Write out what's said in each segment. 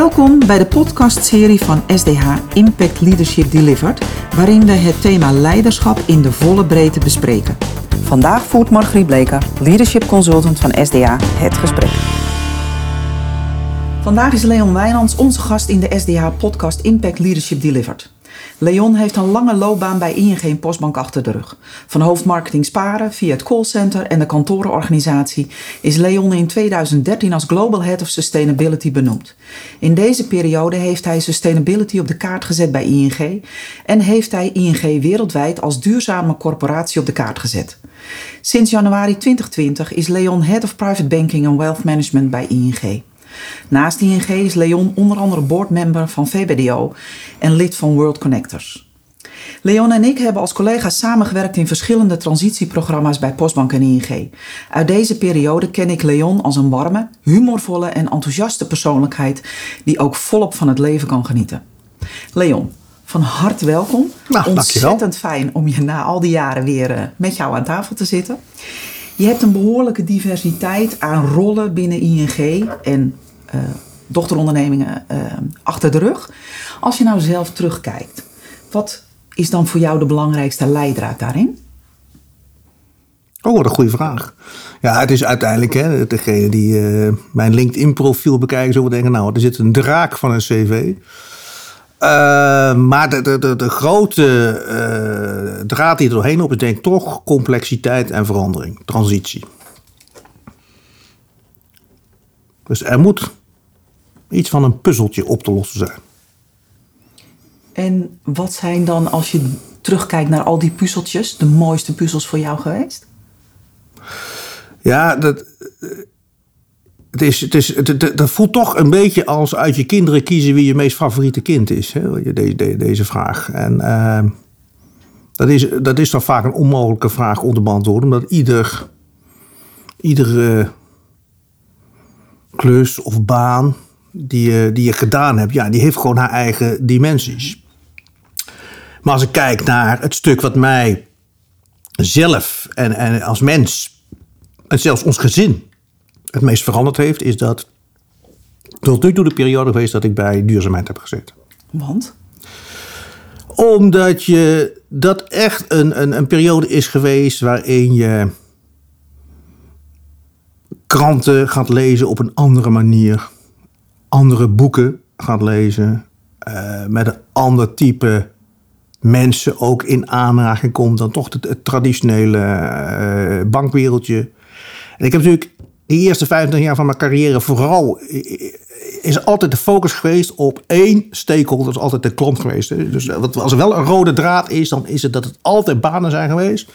Welkom bij de podcastserie van SDH Impact Leadership Delivered, waarin we het thema leiderschap in de volle breedte bespreken. Vandaag voert Margriet Bleker, leadership consultant van SDH, het gesprek. Vandaag is Leon Wijnands onze gast in de SDH podcast Impact Leadership Delivered. Leon heeft een lange loopbaan bij ING Postbank achter de rug. Van hoofdmarketing sparen via het callcenter en de kantorenorganisatie is Leon in 2013 als Global Head of Sustainability benoemd. In deze periode heeft hij sustainability op de kaart gezet bij ING en heeft hij ING wereldwijd als duurzame corporatie op de kaart gezet. Sinds januari 2020 is Leon Head of Private Banking and Wealth Management bij ING. Naast ING is Leon onder andere boardmember van VBDO en lid van World Connectors. Leon en ik hebben als collega's samengewerkt in verschillende transitieprogramma's bij Postbank en ING. Uit deze periode ken ik Leon als een warme, humorvolle en enthousiaste persoonlijkheid die ook volop van het leven kan genieten. Leon, van harte welkom. Nou, Ontzettend fijn om je na al die jaren weer uh, met jou aan tafel te zitten. Je hebt een behoorlijke diversiteit aan rollen binnen ING en dochterondernemingen uh, achter de rug. Als je nou zelf terugkijkt, wat is dan voor jou de belangrijkste leidraad daarin? Oh, wat een goede vraag. Ja, het is uiteindelijk, hè, degene die uh, mijn LinkedIn-profiel bekijken, zullen denken: nou, er zit een draak van een CV. Maar de, de, de, grote draad die er doorheen op is, denk toch complexiteit en verandering, transitie. Dus er moet iets van een puzzeltje op te lossen zijn. En wat zijn dan, als je terugkijkt naar al die puzzeltjes, de mooiste puzzels voor jou geweest? Ja, dat, het, is, het, is, het, het, voelt toch een beetje als uit je kinderen kiezen wie je meest favoriete kind is. Hè? Deze, deze, deze vraag. En uh, dat, is, dat is dan vaak een onmogelijke vraag om te beantwoorden, omdat ieder, iedere klus of baan die je, die je gedaan hebt, ja, die heeft gewoon haar eigen dimensies. Maar als ik kijk naar het stuk wat mij zelf en, en als mens, en zelfs ons gezin, het meest veranderd heeft, is dat tot nu toe de periode geweest dat ik bij duurzaamheid heb gezeten. Want? Omdat je dat echt een, een, een periode is geweest waarin je kranten gaat lezen op een andere manier, andere boeken gaat lezen, uh, met een ander type mensen ook in aanraking komt dan toch het, traditionele uh, bankwereldje. En ik heb natuurlijk de eerste 25 jaar van mijn carrière vooral is altijd de focus geweest op één stakeholder. Dat is altijd de klant geweest. Dus als er wel een rode draad is, dan is het dat het altijd banen zijn geweest.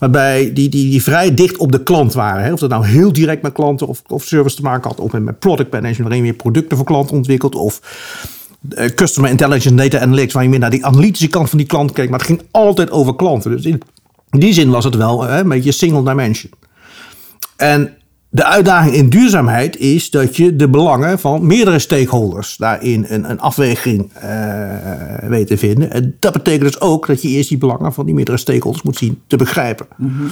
Waarbij die, die, die vrij dicht op de klant waren. Of dat nou heel direct met klanten of, of service te maken had. Of met product management, waarin je producten voor klanten ontwikkelt. Of customer intelligence, data analytics, waar je meer naar die analytische kant van die klant keek. Maar het ging altijd over klanten. Dus in die zin was het wel hè, een beetje single dimension. En de uitdaging in duurzaamheid is dat je de belangen van meerdere stakeholders daarin een, een afweging uh, weet te vinden. En dat betekent dus ook dat je eerst die belangen van die meerdere stakeholders moet zien te begrijpen. Mm -hmm.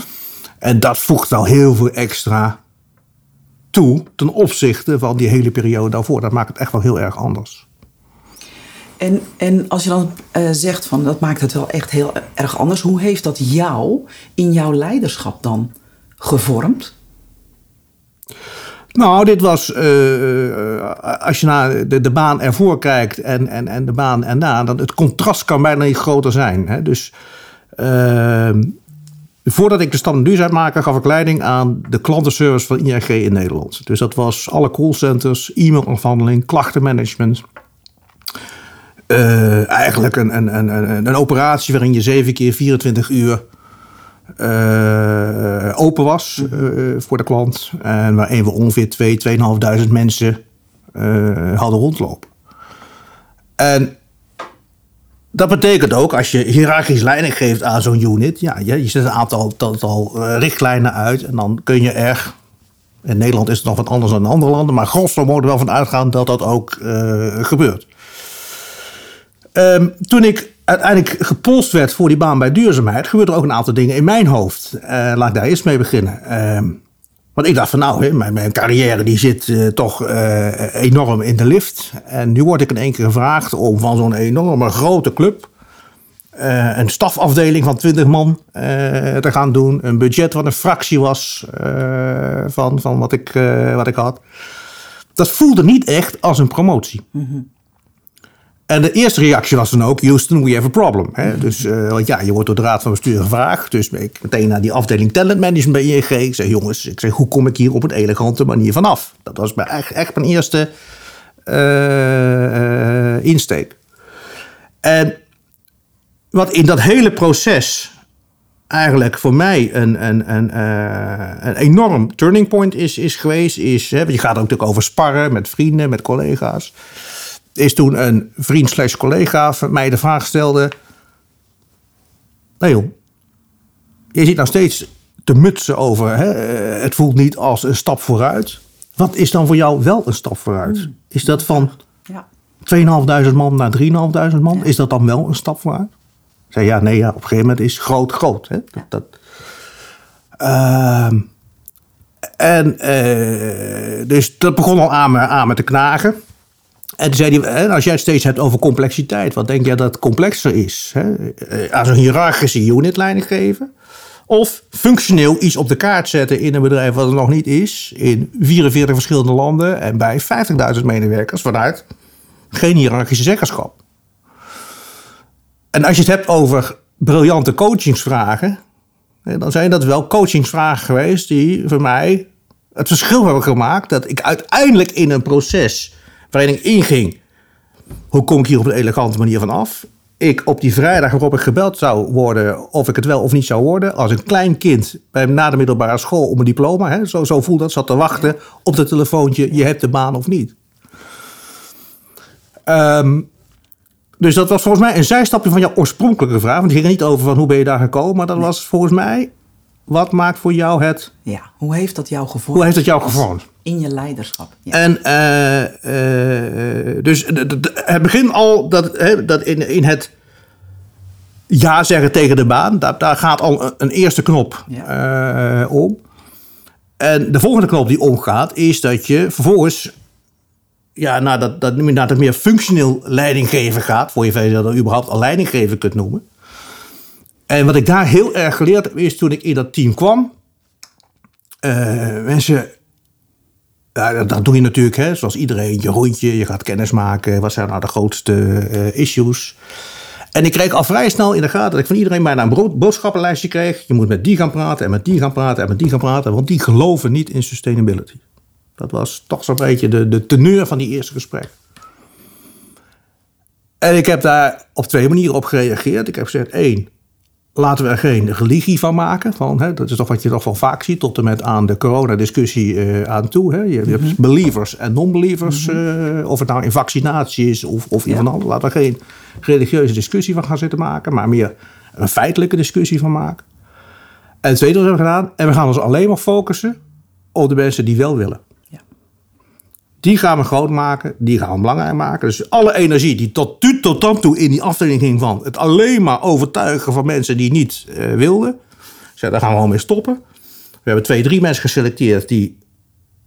En dat voegt wel heel veel extra toe ten opzichte van die hele periode daarvoor. Dat maakt het echt wel heel erg anders. En, en als je dan uh, zegt van dat maakt het wel echt heel erg anders, hoe heeft dat jou in jouw leiderschap dan gevormd? Nou, dit was, uh, als je naar de, baan ervoor kijkt en, en, en de baan erna, dan het contrast kan bijna niet groter zijn. Hè? Dus uh, voordat ik de stap naar duurzaamheid maakte, gaf ik leiding aan de klantenservice van ING in Nederland. Dus dat was alle callcenters, e-mailafhandeling, klachtenmanagement. Uh, eigenlijk een, een, een, een operatie waarin je 7 keer 24 uur uh, open was uh, voor de klant. En waarin we ongeveer 2.000, 2.500 mensen uh, hadden rondlopen. En dat betekent ook, als je hiërarchisch leiding geeft aan zo'n unit, ja, je, je zet een aantal, aantal richtlijnen uit en dan kun je er. In Nederland is het nog wat anders dan in andere landen, maar grosso modo wel van uitgaan dat dat ook gebeurt. Um, toen ik uiteindelijk gepolst werd voor die baan bij duurzaamheid, gebeurde er ook een aantal dingen in mijn hoofd. Uh, laat ik daar eerst mee beginnen. Uh, Want ik dacht van nou, mijn, mijn carrière die zit eh, toch eh, enorm in de lift. En nu word ik in één keer gevraagd om van zo'n enorme grote club... eh, een stafafdeling van 20 man eh, te gaan doen. Een budget wat een fractie was eh, van, van wat, ik, eh, wat ik had. Dat voelde niet echt als een promotie. En de eerste reactie was dan ook, Houston, we have a problem. Hè? Dus, eh, ja, je wordt door de raad van bestuur gevraagd. Dus ik meteen naar die afdeling talent management bij ING. Ik zeg, jongens, ik zeg, hoe kom ik hier op een elegante manier vanaf? Dat was mijn, echt, mijn eerste eh, insteek. En wat in dat hele proces eigenlijk voor mij een, een, enorm turning point is, is geweest. Is, hè, je gaat er natuurlijk over sparren met vrienden, met collega's. Is toen een vriend slash collega van mij de vraag stelde... Nee joh, je zit nou steeds te mutsen over... Hè, eh, het voelt niet als een stap vooruit. Wat is dan voor jou wel een stap vooruit? Is dat van Ja. 2.500 man naar 3.500 man? Is dat dan wel een stap vooruit? Ik zei ja, nee, ja, op een gegeven moment is groot groot. Hè? Dat, dat, Ehm, en eh, dus dat begon al aan me, aan me te knagen. En zei hij, als jij het steeds hebt over complexiteit, wat denk jij dat complexer is? Hè? Eh, Aan zo'n hiërarchische unit leiding geven? Of functioneel iets op de kaart zetten in een bedrijf wat er nog niet is, in 44 verschillende landen en bij 50.000 medewerkers vanuit geen hiërarchische zeggenschap. En als je het hebt over briljante coachingsvragen, dan zijn dat wel coachingsvragen geweest die voor mij het verschil hebben gemaakt dat ik uiteindelijk in een proces ik inging, hoe kom ik hier op een elegante manier van af? Ik op die vrijdag waarop ik gebeld zou worden of ik het wel of niet zou worden, als een klein kind bij na de middelbare school om een diploma, hè, zo, zo voelde dat, zat te wachten op het telefoontje, je hebt de baan of niet. Ehm, dus dat was volgens mij een zijstapje van jouw oorspronkelijke vraag. Want die ging niet over van hoe ben je daar gekomen. Maar dat was volgens mij, wat maakt voor jou het... ja. Hoe heeft dat jou gevormd? Hoe heeft het jou gevormd? In je leiderschap. Ja. En eh, eh, dus de- het begin al dat, hè, dat in, in het ja zeggen tegen de baan, daar, daar gaat al een, een eerste knop eh, om. En de volgende knop die omgaat, is dat je vervolgens ja, naar dat, dat, naar dat meer functioneel leidinggeven gaat, voor je verder dat überhaupt al leidinggeven kunt noemen. En wat ik daar heel erg geleerd heb, is toen ik in dat team kwam. eh, mensen ja, dat, doe je natuurlijk, hè, zoals iedereen. Je rondje, je gaat kennis maken. Wat zijn nou de grootste eh, issues? En ik kreeg al vrij snel in de gaten dat ik van iedereen bijna een boodschappenlijstje kreeg. Je moet met die gaan praten en met die gaan praten en met die gaan praten. Want die geloven niet in sustainability. Dat was toch zo'n beetje de, de teneur van die eerste gesprek. En ik heb daar op twee manieren op gereageerd. Ik heb gezegd, één, laten we er geen religie van maken. Van, hè, dat is toch wat je toch wel vaak ziet, tot en met aan de coronadiscussie eh aan toe. Hè. Je, je hebt believers en non-believers, eh, of het nou in vaccinatie is of, of van alles. Laten we geen religieuze discussie van gaan zitten maken, maar meer een feitelijke discussie van maken. En het tweede wat we hebben gedaan, en we gaan ons alleen maar focussen op de mensen die wel willen. Die gaan we groot maken, die gaan we belangrijk maken. Dus alle energie die tot, tot dan toe in die afdeling ging van het alleen maar overtuigen van mensen die niet eh, wilden. Daar gaan we gewoon mee stoppen. We hebben twee, drie mensen geselecteerd die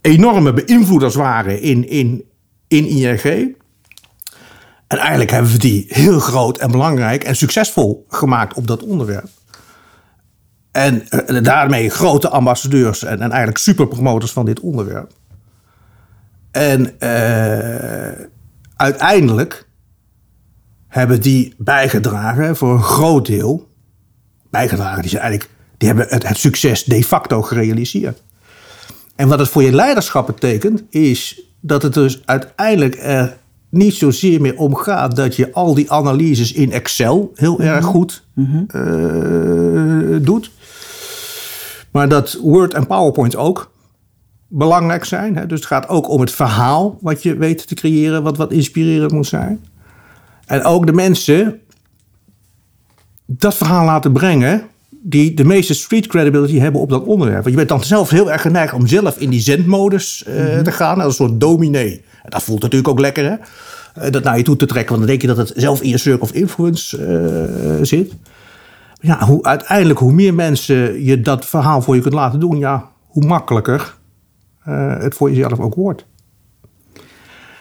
enorme beïnvloeders waren in, in, in ING. En eigenlijk hebben we die heel groot en belangrijk en succesvol gemaakt op dat onderwerp. En eh, daarmee grote ambassadeurs en, en eigenlijk superpromotors van dit onderwerp. En eh, uiteindelijk hebben die bijgedragen voor een groot deel. Bijgedragen, die, zijn eigenlijk, die hebben het, het succes de facto gerealiseerd. En wat het voor je leiderschap betekent, is dat het dus uiteindelijk er niet zozeer meer om gaat dat je al die analyses in Excel heel erg goed eh, doet. Maar dat Word en PowerPoint ook belangrijk zijn. Hè? Dus het gaat ook om het verhaal wat je weet te creëren, wat, wat inspirerend moet zijn. En ook de mensen dat verhaal laten brengen die de meeste street credibility hebben op dat onderwerp. Want je bent dan zelf heel erg geneigd om zelf in die zendmodus eh, te gaan, als een soort dominee. En dat voelt natuurlijk ook lekker, hè? Eh, Dat naar je toe te trekken, want dan denk je dat het zelf in je circle of influence eh, zit. Ja, hoe, uiteindelijk, hoe meer mensen je dat verhaal voor je kunt laten doen, ja, hoe makkelijker het voor jezelf ook wordt.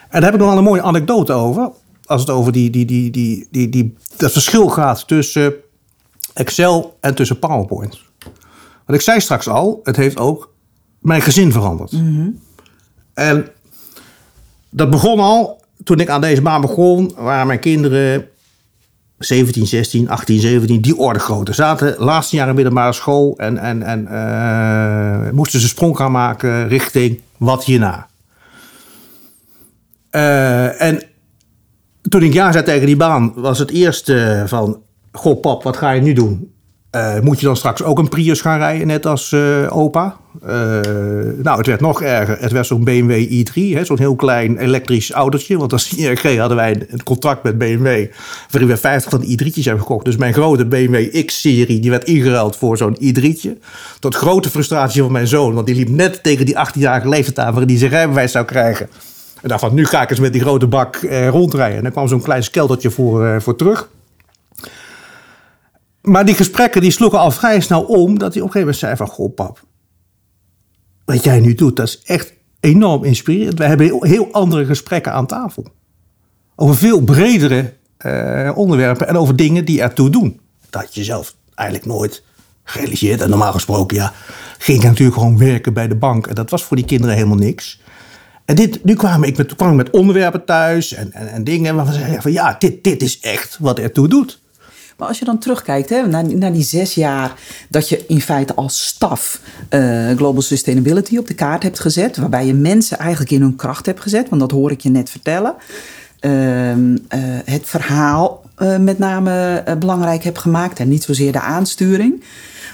En daar heb ik nog wel een mooie anekdote over. Als het over die, die, die, die, die, die, dat verschil gaat tussen Excel en tussen PowerPoint. Want ik zei straks al, het heeft ook mijn gezin veranderd. En dat begon al toen ik aan deze baan begon, waren mijn kinderen 17, 16, 18, 17, die orde grootte. Zaten laatste jaar in middelbare school en, en, en eh, moesten ze sprong gaan maken richting wat hierna. Eh, en toen ik ja zei tegen die baan, was het eerste van... Goh pap, wat ga je nu doen? Eh, moet je dan straks ook een Prius gaan rijden, net als opa? Eh, nou, het werd nog erger. Het werd zo'n BMW i3, zo'n heel klein elektrisch autootje. Want als ING hadden wij een contract met BMW... waarin we 50 van die i3'tjes hebben gekocht. Dus mijn grote BMW X-serie, die werd ingeruild voor zo'n i3'tje. Tot grote frustratie van mijn zoon. Want die liep net tegen die 18-jarige leeftijd aan... waarin hij zijn rijbewijs zou krijgen. En dacht van, nu ga ik eens met die grote bak rondrijden. En dan kwam zo'n klein skeltertje voor, voor terug... Maar die gesprekken die sloegen al vrij snel om. Dat hij op een gegeven moment zei van... Goh pap, wat jij nu doet, dat is echt enorm inspirerend. We hebben heel andere gesprekken aan tafel. Over veel bredere uh, onderwerpen en over dingen die ertoe doen. Dat je zelf eigenlijk nooit gerealiseerd. En normaal gesproken, ja, ging ik natuurlijk gewoon werken bij de bank. En dat was voor die kinderen helemaal niks. En dit, nu kwam ik met, kwam ik met onderwerpen thuis en, en, en dingen waarvan ze zeiden van... Ja, dit, dit is echt wat ertoe doet. Maar als je dan terugkijkt hè, naar, naar die zes jaar dat je in feite als staf uh, Global Sustainability op de kaart hebt gezet, waarbij je mensen eigenlijk in hun kracht hebt gezet, want dat hoor ik je net vertellen. Uh, uh, het verhaal uh, met name belangrijk hebt gemaakt en niet zozeer de aansturing.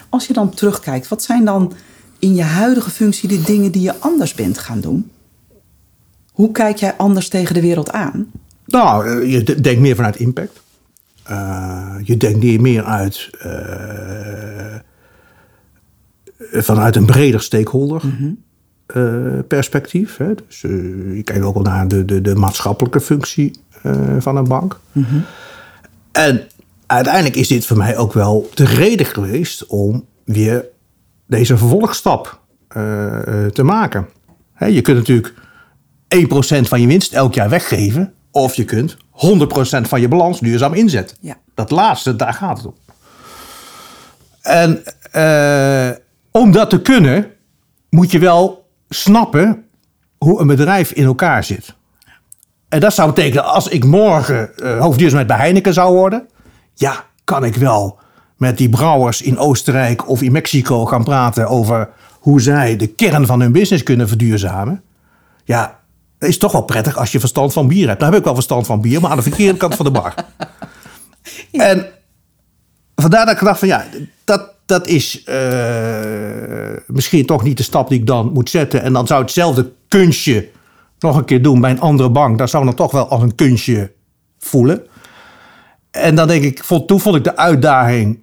Als je dan terugkijkt, wat zijn dan in je huidige functie de dingen die je anders bent gaan doen? Hoe kijk jij anders tegen de wereld aan? Nou, je denkt meer vanuit impact. Uh, je denkt meer uit uh, vanuit een breder stakeholder mm -hmm. uh, perspectief. Hè? Dus je kijkt ook wel naar de, de, de maatschappelijke functie van een bank. Mm -hmm. En uiteindelijk is dit voor mij ook wel de reden geweest om weer deze vervolgstap te maken. Hè, je kunt natuurlijk 1% van je winst elk jaar weggeven. Of je kunt 100% van je balans duurzaam inzetten. Ja. Dat laatste, daar gaat het om. En uh, om dat te kunnen, moet je wel snappen hoe een bedrijf in elkaar zit. En dat zou betekenen, als ik morgen uh, hoofdduurzaamheid bij Heineken zou worden, ja, kan ik wel met die brouwers in Oostenrijk of in Mexico gaan praten over hoe zij de kern van hun business kunnen verduurzamen. Ja, is toch wel prettig als je verstand van bier hebt. Nou heb ik wel verstand van bier, maar aan de verkeerde kant van de bar. En vandaar dat ik dacht van ja, dat, dat is uh, misschien toch niet de stap die ik dan moet zetten. En dan zou hetzelfde kunstje nog een keer doen bij een andere bank. Dat zou dan toch wel als een kunstje voelen. En dan denk ik, toen vond ik de uitdaging.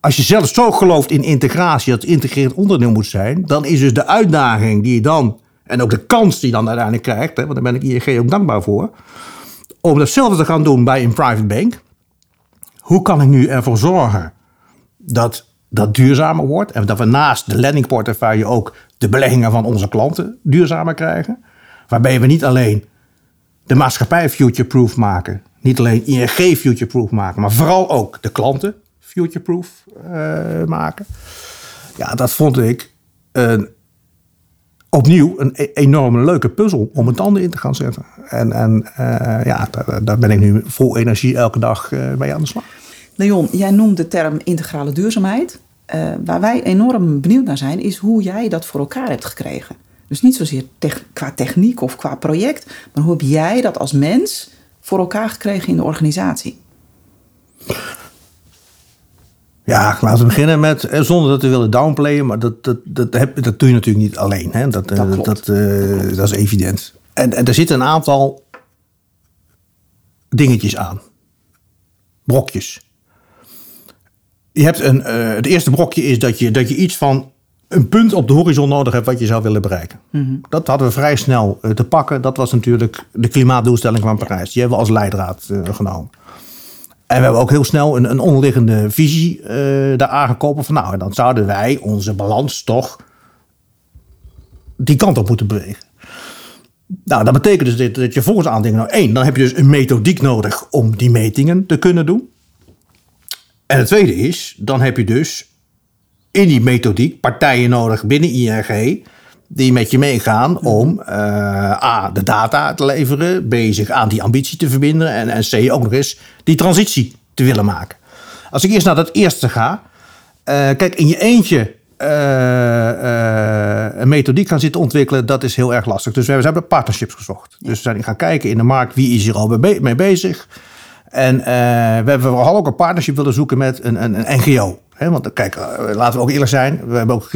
Als je zelf zo gelooft in integratie, dat het integrerend onderdeel moet zijn, dan is dus de uitdaging die je dan en ook de kans die dan uiteindelijk krijgt, hè, want daar ben ik ING ook dankbaar voor. Om datzelfde te gaan doen bij een private bank. Hoe kan ik nu ervoor zorgen dat dat duurzamer wordt? En dat we naast de lending portefeuille ook de beleggingen van onze klanten duurzamer krijgen. Waarbij we niet alleen de maatschappij future-proof maken. Niet alleen ING future-proof maken. Maar vooral ook de klanten future-proof uh, maken. Ja, dat vond ik een opnieuw een e- enorme leuke puzzel om het tanden in te gaan zetten. En, en uh, ja, daar, ben ik nu vol energie elke dag uh, mee aan de slag. Leon, jij noemt de term integrale duurzaamheid. Uh, waar wij enorm benieuwd naar zijn, is hoe jij dat voor elkaar hebt gekregen. Dus niet zozeer qua techniek of qua project, maar hoe heb jij dat als mens voor elkaar gekregen in de organisatie? Ja, laten we beginnen met, eh, zonder dat we willen downplayen, maar dat, dat, dat, heb, dat doe je natuurlijk niet alleen. Hè? Dat, dat, uh, dat, uh, dat, is evident. En, en er zitten een aantal dingetjes aan. Brokjes. Je hebt een, uh, het eerste brokje is dat je, dat je iets van een punt op de horizon nodig hebt wat je zou willen bereiken. Mm -hmm. Dat hadden we vrij snel te pakken. Dat was natuurlijk de klimaatdoelstelling van Parijs. Die hebben we als leidraad genomen. En we hebben ook heel snel een, een onderliggende visie uh, daar aangekoppeld. Van nou, en dan zouden wij onze balans toch die kant op moeten bewegen. Nou, dat betekent dus dat, dat je volgens aandenken, nou één, dan heb je dus een methodiek nodig om die metingen te kunnen doen. En het tweede is, dan heb je dus in die methodiek partijen nodig binnen ING die met je meegaan om uh, A, de data te leveren, B, zich aan die ambitie te verbinden en, en C, ook nog eens die transitie te willen maken. Als ik eerst naar dat eerste ga, uh, kijk, in je eentje uh, een methodiek gaan zitten ontwikkelen, dat is heel erg lastig. Dus we hebben partnerships gezocht. Dus we zijn gaan kijken in de markt wie is hier al mee bezig. En we hebben vooral ook een partnership willen zoeken met een, een, een NGO. Want kijk, laten we ook eerlijk zijn. We hebben ook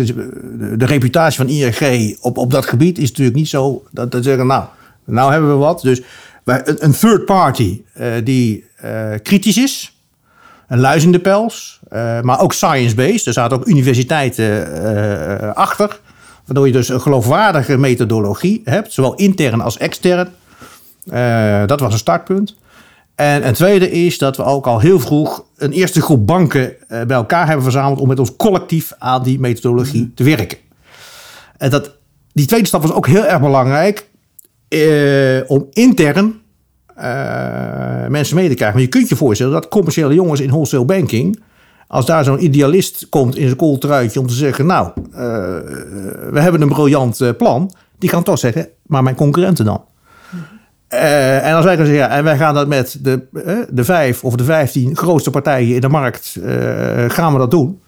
de reputatie van ING op, op dat gebied is natuurlijk niet zo dat we zeggen, nou, nou hebben we wat. Dus een, third party die kritisch is een luizende pels, uh, maar ook science-based. Er zaten ook universiteiten achter. Waardoor je dus een geloofwaardige methodologie hebt, zowel intern als extern. Dat was een startpunt. En een tweede is dat we ook al heel vroeg een eerste groep banken bij elkaar hebben verzameld om met ons collectief aan die methodologie te werken. En dat, die tweede stap was ook heel erg belangrijk om intern uh, mensen mee te krijgen. Maar je kunt je voorstellen dat commerciële jongens in wholesale banking. Als daar zo'n idealist komt in zijn kooltruitje om te zeggen: Nou, uh, we hebben een briljant uh, plan. Die kan toch zeggen: Maar mijn concurrenten dan? En als wij gaan zeggen: ja, En wij gaan dat met de, de vijf of de vijftien grootste partijen in de markt. gaan we dat doen?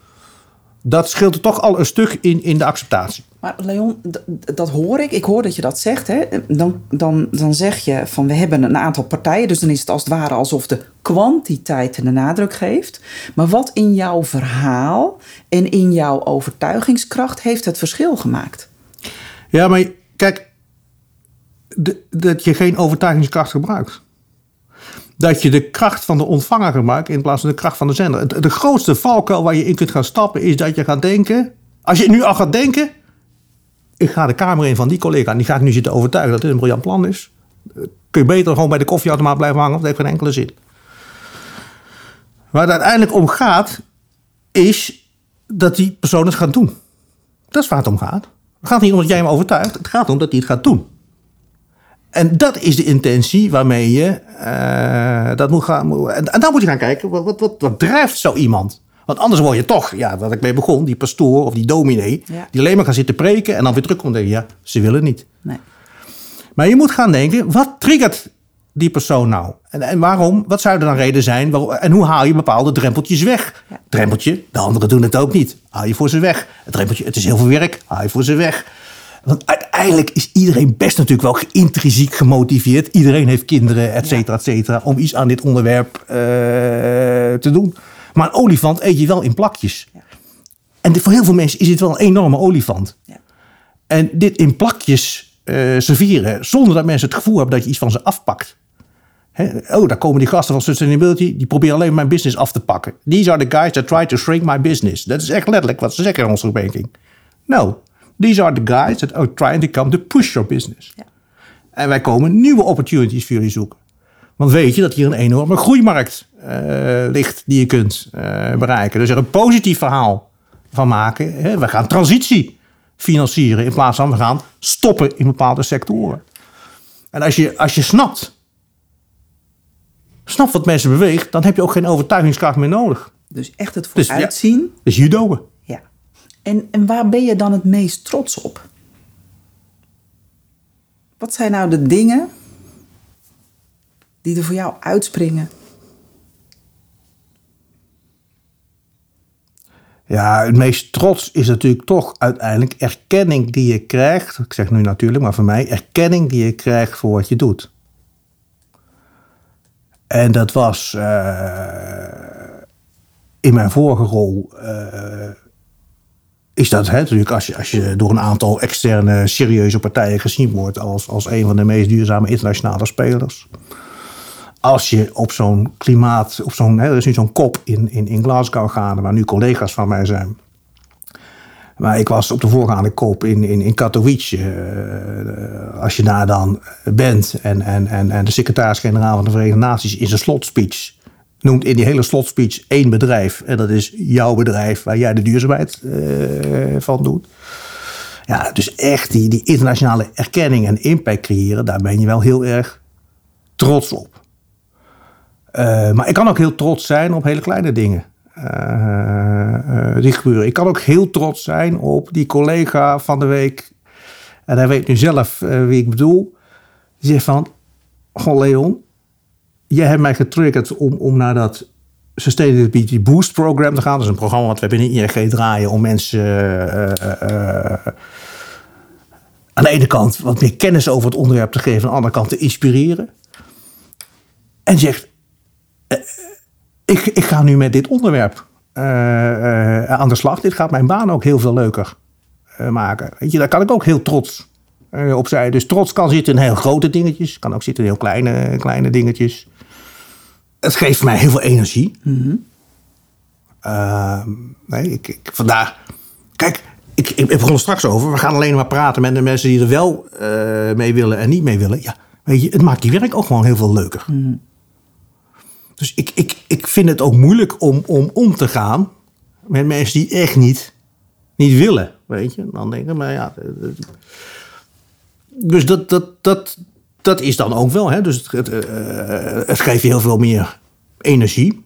dat scheelt er toch al een stuk in, in de acceptatie. Maar Leon, dat hoor ik. Ik hoor dat je dat zegt. Hè? Dan, dan, dan zeg je van we hebben een aantal partijen. Dus dan is het als het ware alsof de kwantiteit de nadruk geeft. Maar wat in jouw verhaal en in jouw overtuigingskracht heeft het verschil gemaakt? Ja, maar kijk, dat je geen overtuigingskracht gebruikt dat je de kracht van de ontvanger gebruikt in plaats van de kracht van de zender. De grootste valkuil waar je in kunt gaan stappen is dat je gaat denken. Als je nu al gaat denken. Ik ga de kamer in van die collega en die ga ik nu zitten overtuigen dat dit een briljant plan is. Kun je beter gewoon bij de koffieautomaat blijven hangen, dat heeft geen enkele zin. Waar het uiteindelijk om gaat, is dat die persoon het gaat doen. Dat is waar het om gaat. Het gaat niet om dat jij hem overtuigt, het gaat om dat hij het gaat doen. En dat is de intentie waarmee je uh, dat moet gaan. En, en, dan moet je gaan kijken, wat, wat, wat, wat, drijft zo iemand? Want anders word je toch, ja, wat ik mee begon, die pastoor of die dominee, die alleen maar gaan zitten preken en dan weer terugkomt en denken, ja, ze willen niet. Nee. Maar je moet gaan denken, wat triggert die persoon nou? En, en waarom, wat zou er dan reden zijn? Waarom, en hoe haal je bepaalde drempeltjes weg? Drempeltje, de anderen doen het ook niet. Haal je voor ze weg. Het drempeltje, het is heel veel werk, haal je voor ze weg. Want uiteindelijk is iedereen best natuurlijk wel intrinsiek gemotiveerd. Iedereen heeft kinderen, et cetera, et cetera, om iets aan dit onderwerp uh, te doen. Maar een olifant eet je wel in plakjes. Ja. En voor heel veel mensen is dit wel een enorme olifant. Ja. En dit in plakjes uh, serveren, zonder dat mensen het gevoel hebben dat je iets van ze afpakt. oh, daar komen die gasten van sustainability, die proberen alleen mijn business af te pakken. These are the guys that try to shrink my business. Dat is echt letterlijk wat ze zeggen in onze banking. Nou, These are the guys that are trying to come to push your business. Ja. En wij komen nieuwe opportunities voor jullie zoeken. Want weet je dat hier een enorme groeimarkt uh, ligt die je kunt uh, bereiken. Dus er een positief verhaal van maken. Hè? We gaan transitie financieren in plaats van we gaan stoppen in bepaalde sectoren. En als je, als je snapt, snapt wat mensen beweegt, dan heb je ook geen overtuigingskracht meer nodig. Dus echt het vooruitzien. Dus, ja, dus judoën. En, waar ben je dan het meest trots op? Wat zijn nou de dingen die er voor jou uitspringen? Ja, het meest trots is natuurlijk toch uiteindelijk erkenning die je krijgt. Ik zeg nu natuurlijk, maar voor mij erkenning die je krijgt voor wat je doet. En dat was uh, in mijn vorige rol uh, is dat natuurlijk als je, door een aantal externe serieuze partijen gezien wordt als, als een van de meest duurzame internationale spelers. Als je op zo'n klimaat, op zo'n, hè, er is nu zo'n kop in, in, Glasgow gaande, waar nu collega's van mij zijn. Maar ik was op de voorgaande kop in, in, in Katowice. Uh, als je daar dan bent en, en, en, en de secretaris-generaal van de Verenigde Naties in zijn slotspeech noemt in die hele slotspeech één bedrijf. En dat is jouw bedrijf waar jij de duurzaamheid uh, van doet. Ja, dus echt die, die internationale erkenning en impact creëren, daar ben je wel heel erg trots op. Uh, maar ik kan ook heel trots zijn op hele kleine dingen uh, die gebeuren. Ik kan ook heel trots zijn op die collega van de week. En hij weet nu zelf wie ik bedoel. Die zegt van, goh Leon, jij hebt mij getriggerd om, om naar dat Sustainability Boost Program te gaan. Dat is een programma wat we binnen ING draaien om mensen aan de ene kant wat meer kennis over het onderwerp te geven, aan de andere kant te inspireren. En zegt: eh, ik, ik ga nu met dit onderwerp aan de slag. Dit gaat mijn baan ook heel veel leuker maken. Weet je, daar kan ik ook heel trots op zijn. Dus trots kan zitten in heel grote dingetjes, kan ook zitten in heel kleine, kleine dingetjes. Het geeft mij heel veel energie. Mm nee, ik, ik, vandaar. Kijk, ik, ik, ik begon er straks over. We gaan alleen maar praten met de mensen die er wel uh, mee willen en niet mee willen. Ja, weet je, het maakt je werk ook gewoon heel veel leuker. Mm. Dus ik, ik, ik vind het ook moeilijk om, om om te gaan met mensen die echt niet, niet willen. Weet je, dan denk ik, maar ja. Dus dat, dat, dat, dat is dan ook wel. Hè? Dus het, het, uh, het geeft je heel veel meer energie.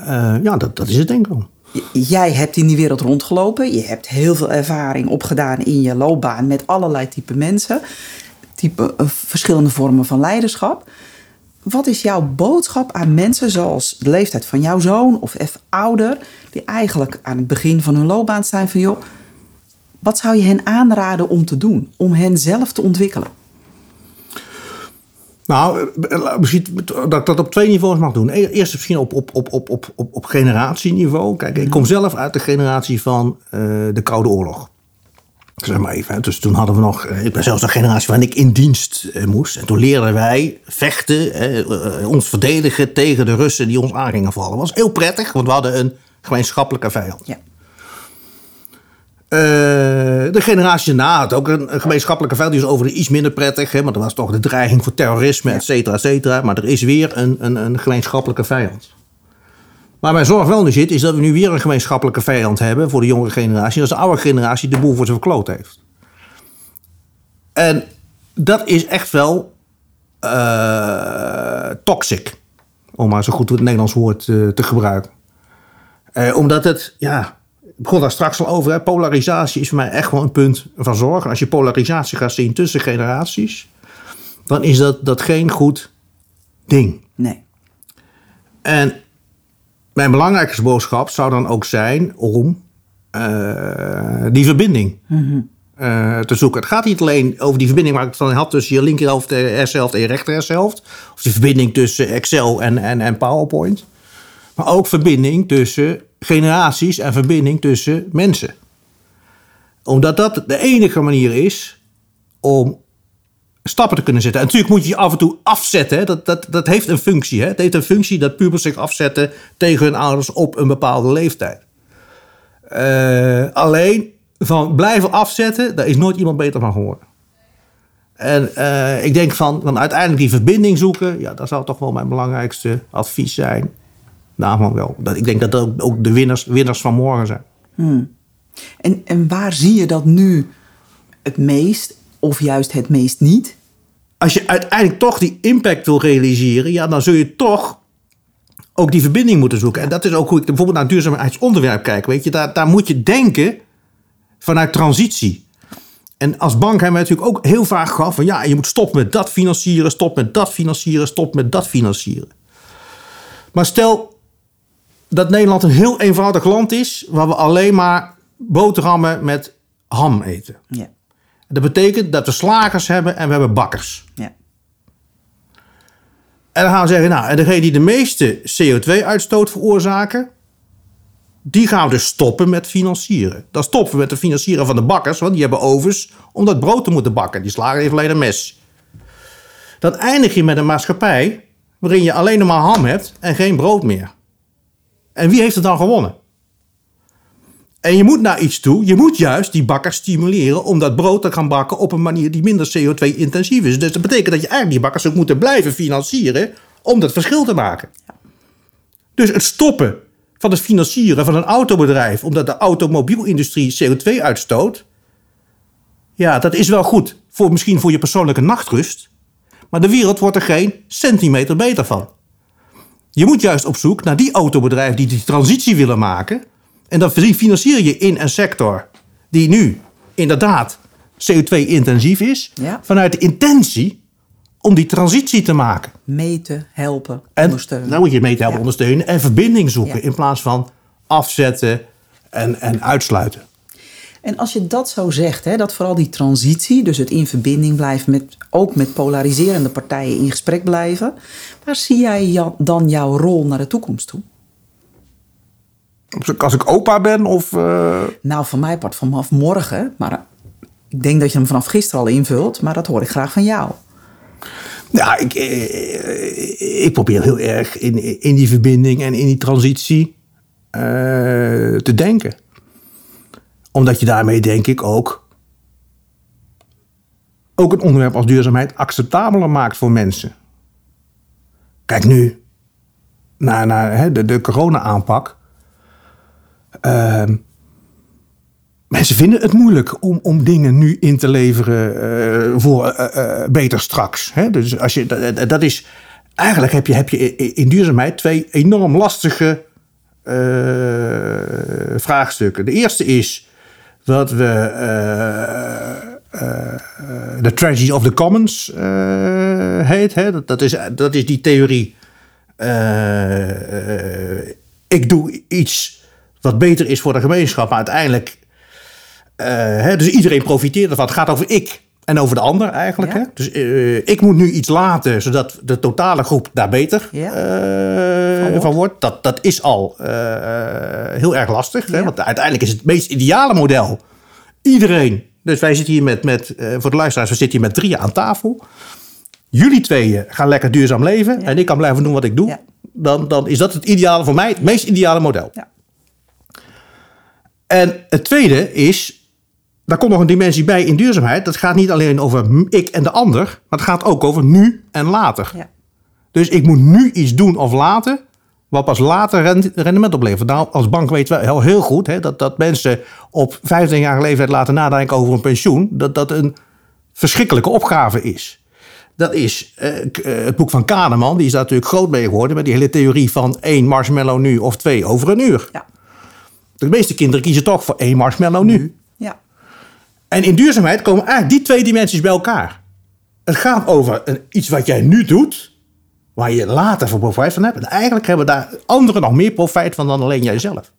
Uh, ja, dat, dat is het denk ik wel jij hebt in die wereld rondgelopen. Je hebt heel veel ervaring opgedaan in je loopbaan met allerlei type mensen. Type, verschillende vormen van leiderschap. Wat is jouw boodschap aan mensen zoals de leeftijd van jouw zoon of even ouder, die eigenlijk aan het begin van hun loopbaan staan van joh, wat zou je hen aanraden om te doen, om hen zelf te ontwikkelen? Nou, misschien dat ik dat op twee niveaus mag doen. E-, eerst misschien op, op, op, op, op, op, op generatieniveau. Kijk, ik kom zelf uit de generatie van uh, de Koude Oorlog. Zeg maar even. Dus toen hadden we nog. Ik ben zelfs een generatie waarin ik in dienst uh, moest. En toen leerden wij vechten, ons verdedigen tegen de Russen die ons aan gingen vallen. Dat was heel prettig, want we hadden een gemeenschappelijke vijand. Ja. Uh, de generatie na had ook een, gemeenschappelijke vijand. Die is over iets minder prettig. Hè, want er was toch de dreiging voor terrorisme, et cetera, et cetera. Maar er is weer een, een, een gemeenschappelijke vijand. Waar mijn zorg wel nu zit, is dat we nu weer een gemeenschappelijke vijand hebben voor de jongere generatie. Is de oude generatie de boel voor zijn verkloot heeft. En dat is echt wel uh, toxic. Om maar zo goed het Nederlands woord uh, te gebruiken. Omdat het, ja, begon daar straks al over. Hè. Polarisatie is voor mij echt wel een punt van zorg. En als je polarisatie gaat zien tussen generaties, dan is dat, dat geen goed ding. Nee. En mijn belangrijkste boodschap zou dan ook zijn om uh, die verbinding mm uh, te zoeken. Het gaat niet alleen over die verbinding waar ik het van had tussen je linkerhelft, hersenhelft en je rechterhelft. Of die verbinding tussen Excel en, en, en PowerPoint. Maar ook verbinding tussen generaties en verbinding tussen mensen. Omdat dat de enige manier is om stappen te kunnen zetten. En natuurlijk moet je je af en toe afzetten. Dat, dat, dat heeft een functie. Hè? Het heeft een functie dat pubers zich afzetten tegen hun ouders op een bepaalde leeftijd. Uh, alleen van blijven afzetten, daar is nooit iemand beter van geworden. En uh, ik denk van, van uiteindelijk die verbinding zoeken, ja, dat zou toch wel mijn belangrijkste advies zijn. Daarvan wel. Dat, ik denk dat dat ook de winnaars, winnaars van morgen zijn. Hmm. En, en waar zie je dat nu het meest of juist het meest niet? Als je uiteindelijk toch die impact wil realiseren, ja, dan zul je toch ook die verbinding moeten zoeken. En dat is ook hoe ik bijvoorbeeld naar duurzaamheidsonderwerp kijk. Weet je, daar, daar moet je denken vanuit transitie. En als bank hebben we natuurlijk ook heel vaak gehad van ja, je moet stoppen met dat financieren, stop met dat financieren, stop met dat financieren. Maar stel dat Nederland een heel eenvoudig land is waar we alleen maar boterhammen met ham eten. Ja. Dat betekent dat we slagers hebben en we hebben bakkers. Ja. En dan gaan we zeggen, nou, en degene die de meeste CO2-uitstoot veroorzaken, die gaan we dus stoppen met financieren. Dan stoppen we met het financieren van de bakkers, want die hebben ovens om dat brood te moeten bakken. Die slager heeft alleen een mes. Dan eindig je met een maatschappij waarin je alleen nog maar ham hebt en geen brood meer. En wie heeft het dan gewonnen? En je moet naar iets toe. Je moet juist die bakkers stimuleren om dat brood te gaan bakken op een manier die minder CO2-intensief is. Dus dat betekent dat je eigenlijk die bakkers ook moeten blijven financieren om dat verschil te maken. Dus het stoppen van het financieren van een autobedrijf, omdat de automobielindustrie CO2 uitstoot, ja, dat is wel goed voor misschien voor je persoonlijke nachtrust, maar de wereld wordt er geen centimeter beter van. Je moet juist op zoek naar die autobedrijven die die transitie willen maken. En dan financier je in een sector die nu inderdaad CO2-intensief is, Ja. vanuit de intentie om die transitie te maken. Meten, helpen, En ondersteunen. dan moet je mee te helpen Ja. ondersteunen en verbinding zoeken Ja. in plaats van afzetten en, en uitsluiten. En als je dat zo zegt, hè, dat vooral die transitie, dus het in verbinding blijven met, ook met polariserende partijen in gesprek blijven, waar zie jij dan jouw rol naar de toekomst toe? Als ik opa ben of... eh, Nou, van mij part vanaf morgen, maar ik denk dat je hem vanaf gisteren al invult, maar dat hoor ik graag van jou. Ja, ik, eh, ik probeer heel erg in, in die verbinding en in die transitie eh, te denken. Omdat je daarmee, denk ik, ook, ook een onderwerp als duurzaamheid acceptabeler maakt voor mensen. Kijk nu naar, hè, de, de corona-aanpak. Ehm, Mensen vinden het moeilijk om, om dingen nu in te leveren eh, voor eh, beter straks. Hè? Dus als je, dat, is, eigenlijk heb je, heb je in- duurzaamheid twee enorm lastige vraagstukken. De eerste is wat we eh, eh, de tragedy of the commons eh, heet. Hè? Dat, dat, is, dat is die theorie. eh, eh, ik doe iets wat beter is voor de gemeenschap, maar uiteindelijk eh, hè, dus iedereen profiteert ervan. Het gaat over ik en over de ander eigenlijk. Ja. Hè? Dus eh, ik moet nu iets laten, zodat de totale groep daar beter Ja. eh, Van wordt. van wordt. Dat, dat is al eh, heel erg lastig. Hè? Want uiteindelijk is het meest ideale model. Iedereen. Dus wij zitten hier met, met voor de luisteraars, we zitten hier met drieën aan tafel. Jullie tweeën gaan lekker duurzaam leven. En ik kan blijven doen wat ik doe. Dan, dan is dat het ideale voor mij, het meest ideale model. Ja. En het tweede is, daar komt nog een dimensie bij in duurzaamheid. Dat gaat niet alleen over ik en de ander, maar het gaat ook over nu en later. Ja. Dus ik moet nu iets doen of laten, wat pas later rend- rendement oplevert. Nou, als bank weten we heel, heel goed hè, dat, dat mensen op 25 jaar leeftijd laten nadenken over een pensioen, dat dat een verschrikkelijke opgave is. Dat is eh, eh, het boek van Kahneman, die is daar natuurlijk groot mee geworden met die hele theorie van één marshmallow nu of twee over een uur. Ja. De meeste kinderen kiezen toch voor één marshmallow nu. En in duurzaamheid komen eigenlijk die twee dimensies bij elkaar. Het gaat over een, iets wat jij nu doet, waar je later voor profijt van hebt. En eigenlijk hebben daar anderen nog meer profijt van dan alleen jijzelf.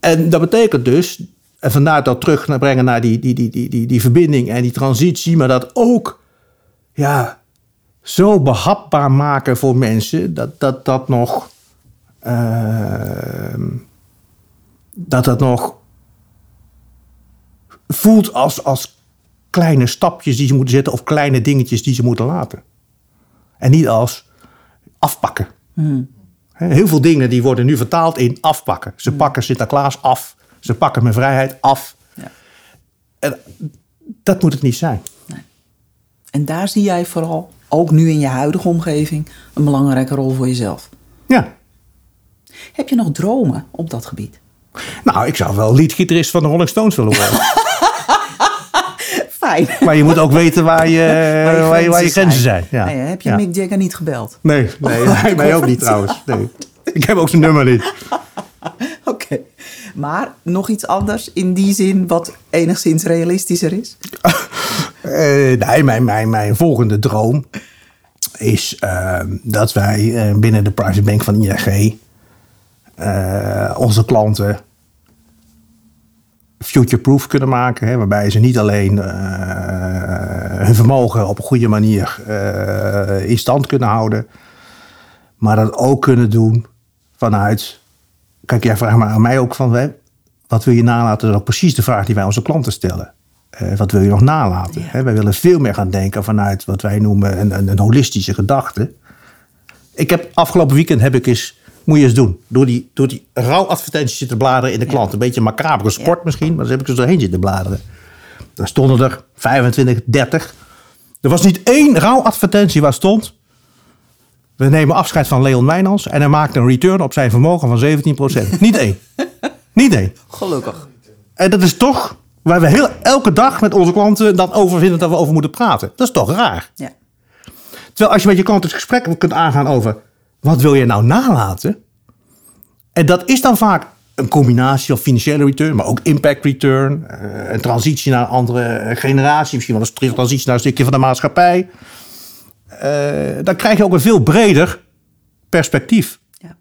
En dat betekent dus, en vandaar dat terug naar brengen naar die, die, die, die, die, die verbinding en die transitie, maar dat ook ja, zo behapbaar maken voor mensen dat dat, dat nog. ehm, dat dat nog voelt als, als kleine stapjes die ze moeten zetten of kleine dingetjes die ze moeten laten. En niet als afpakken. Hè, Heel veel dingen die worden nu vertaald in afpakken. Ze pakken Sinterklaas af. Ze pakken mijn vrijheid af. Ja. En dat moet het niet zijn. En daar zie jij vooral, ook nu in je huidige omgeving, een belangrijke rol voor jezelf. Ja. Heb je nog dromen op dat gebied? Nou, ik zou wel liedgitarist van de Rolling Stones willen worden. Maar je moet ook weten waar je, waar je, waar je, grenzen zijn. Ja. Nee, heb je Ja. Mick Jagger niet gebeld? Nee, nee, mij, mij ook niet trouwens. Nee. Ik heb ook zijn nummer niet. Oké. Maar nog iets anders in die zin wat enigszins realistischer is? Eh, nee, mijn, mijn, mijn volgende droom is eh, dat wij eh, binnen de private bank van ING eh, onze klanten future-proof kunnen maken. Hè, waarbij ze niet alleen eh, hun vermogen op een goede manier eh, in stand kunnen houden. Maar dat ook kunnen doen vanuit... Kijk, jij vraagt maar aan mij ook van... Hè, wat wil je nalaten? Dat is ook precies de vraag die wij onze klanten stellen. Eh, wat wil je nog nalaten? Hè, wij willen veel meer gaan denken vanuit wat wij noemen een, een, een holistische gedachte. Ik heb afgelopen weekend heb ik eens, moet je eens doen, door die, door die rouwadvertenties zitten bladeren in de klant. Een beetje een macabere sport misschien, maar daar heb ik dus doorheen zitten bladeren. Daar stonden er 25, 30. Er was niet één rouwadvertentie waar stond. We nemen afscheid van Leon Wijnals en hij maakt een return op zijn vermogen van 17%. Niet één. Niet één. Gelukkig. En dat is toch waar we heel, elke dag met onze klanten dan over vinden dat we over moeten praten. Dat is toch raar. Ja. Terwijl als je met je klant het gesprek kunt aangaan over wat wil je nou nalaten? En dat is dan vaak een combinatie van financiële return, maar ook impact return, eh, een transitie naar een andere generatie, misschien wel een transitie naar een stukje van de maatschappij. Eh, dan krijg je ook een veel breder perspectief. Ja.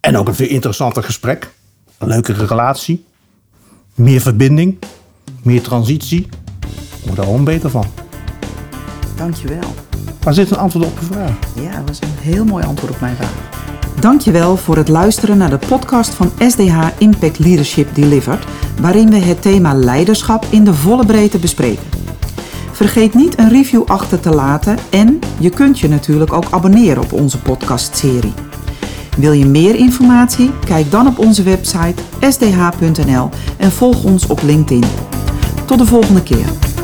En ook een veel interessanter gesprek, een leukere relatie, meer verbinding, meer transitie. Word gewoon beter van. Dankjewel. Maar zit een antwoord op je vraag? Ja, dat was een heel mooi antwoord op mijn vraag. Dankjewel voor het luisteren naar de podcast van SDH Impact Leadership Delivered, waarin we het thema leiderschap in de volle breedte bespreken. Vergeet niet een review achter te laten en je kunt je natuurlijk ook abonneren op onze podcastserie. Wil je meer informatie? Kijk dan op onze website sdh.nl en volg ons op LinkedIn. Tot de volgende keer.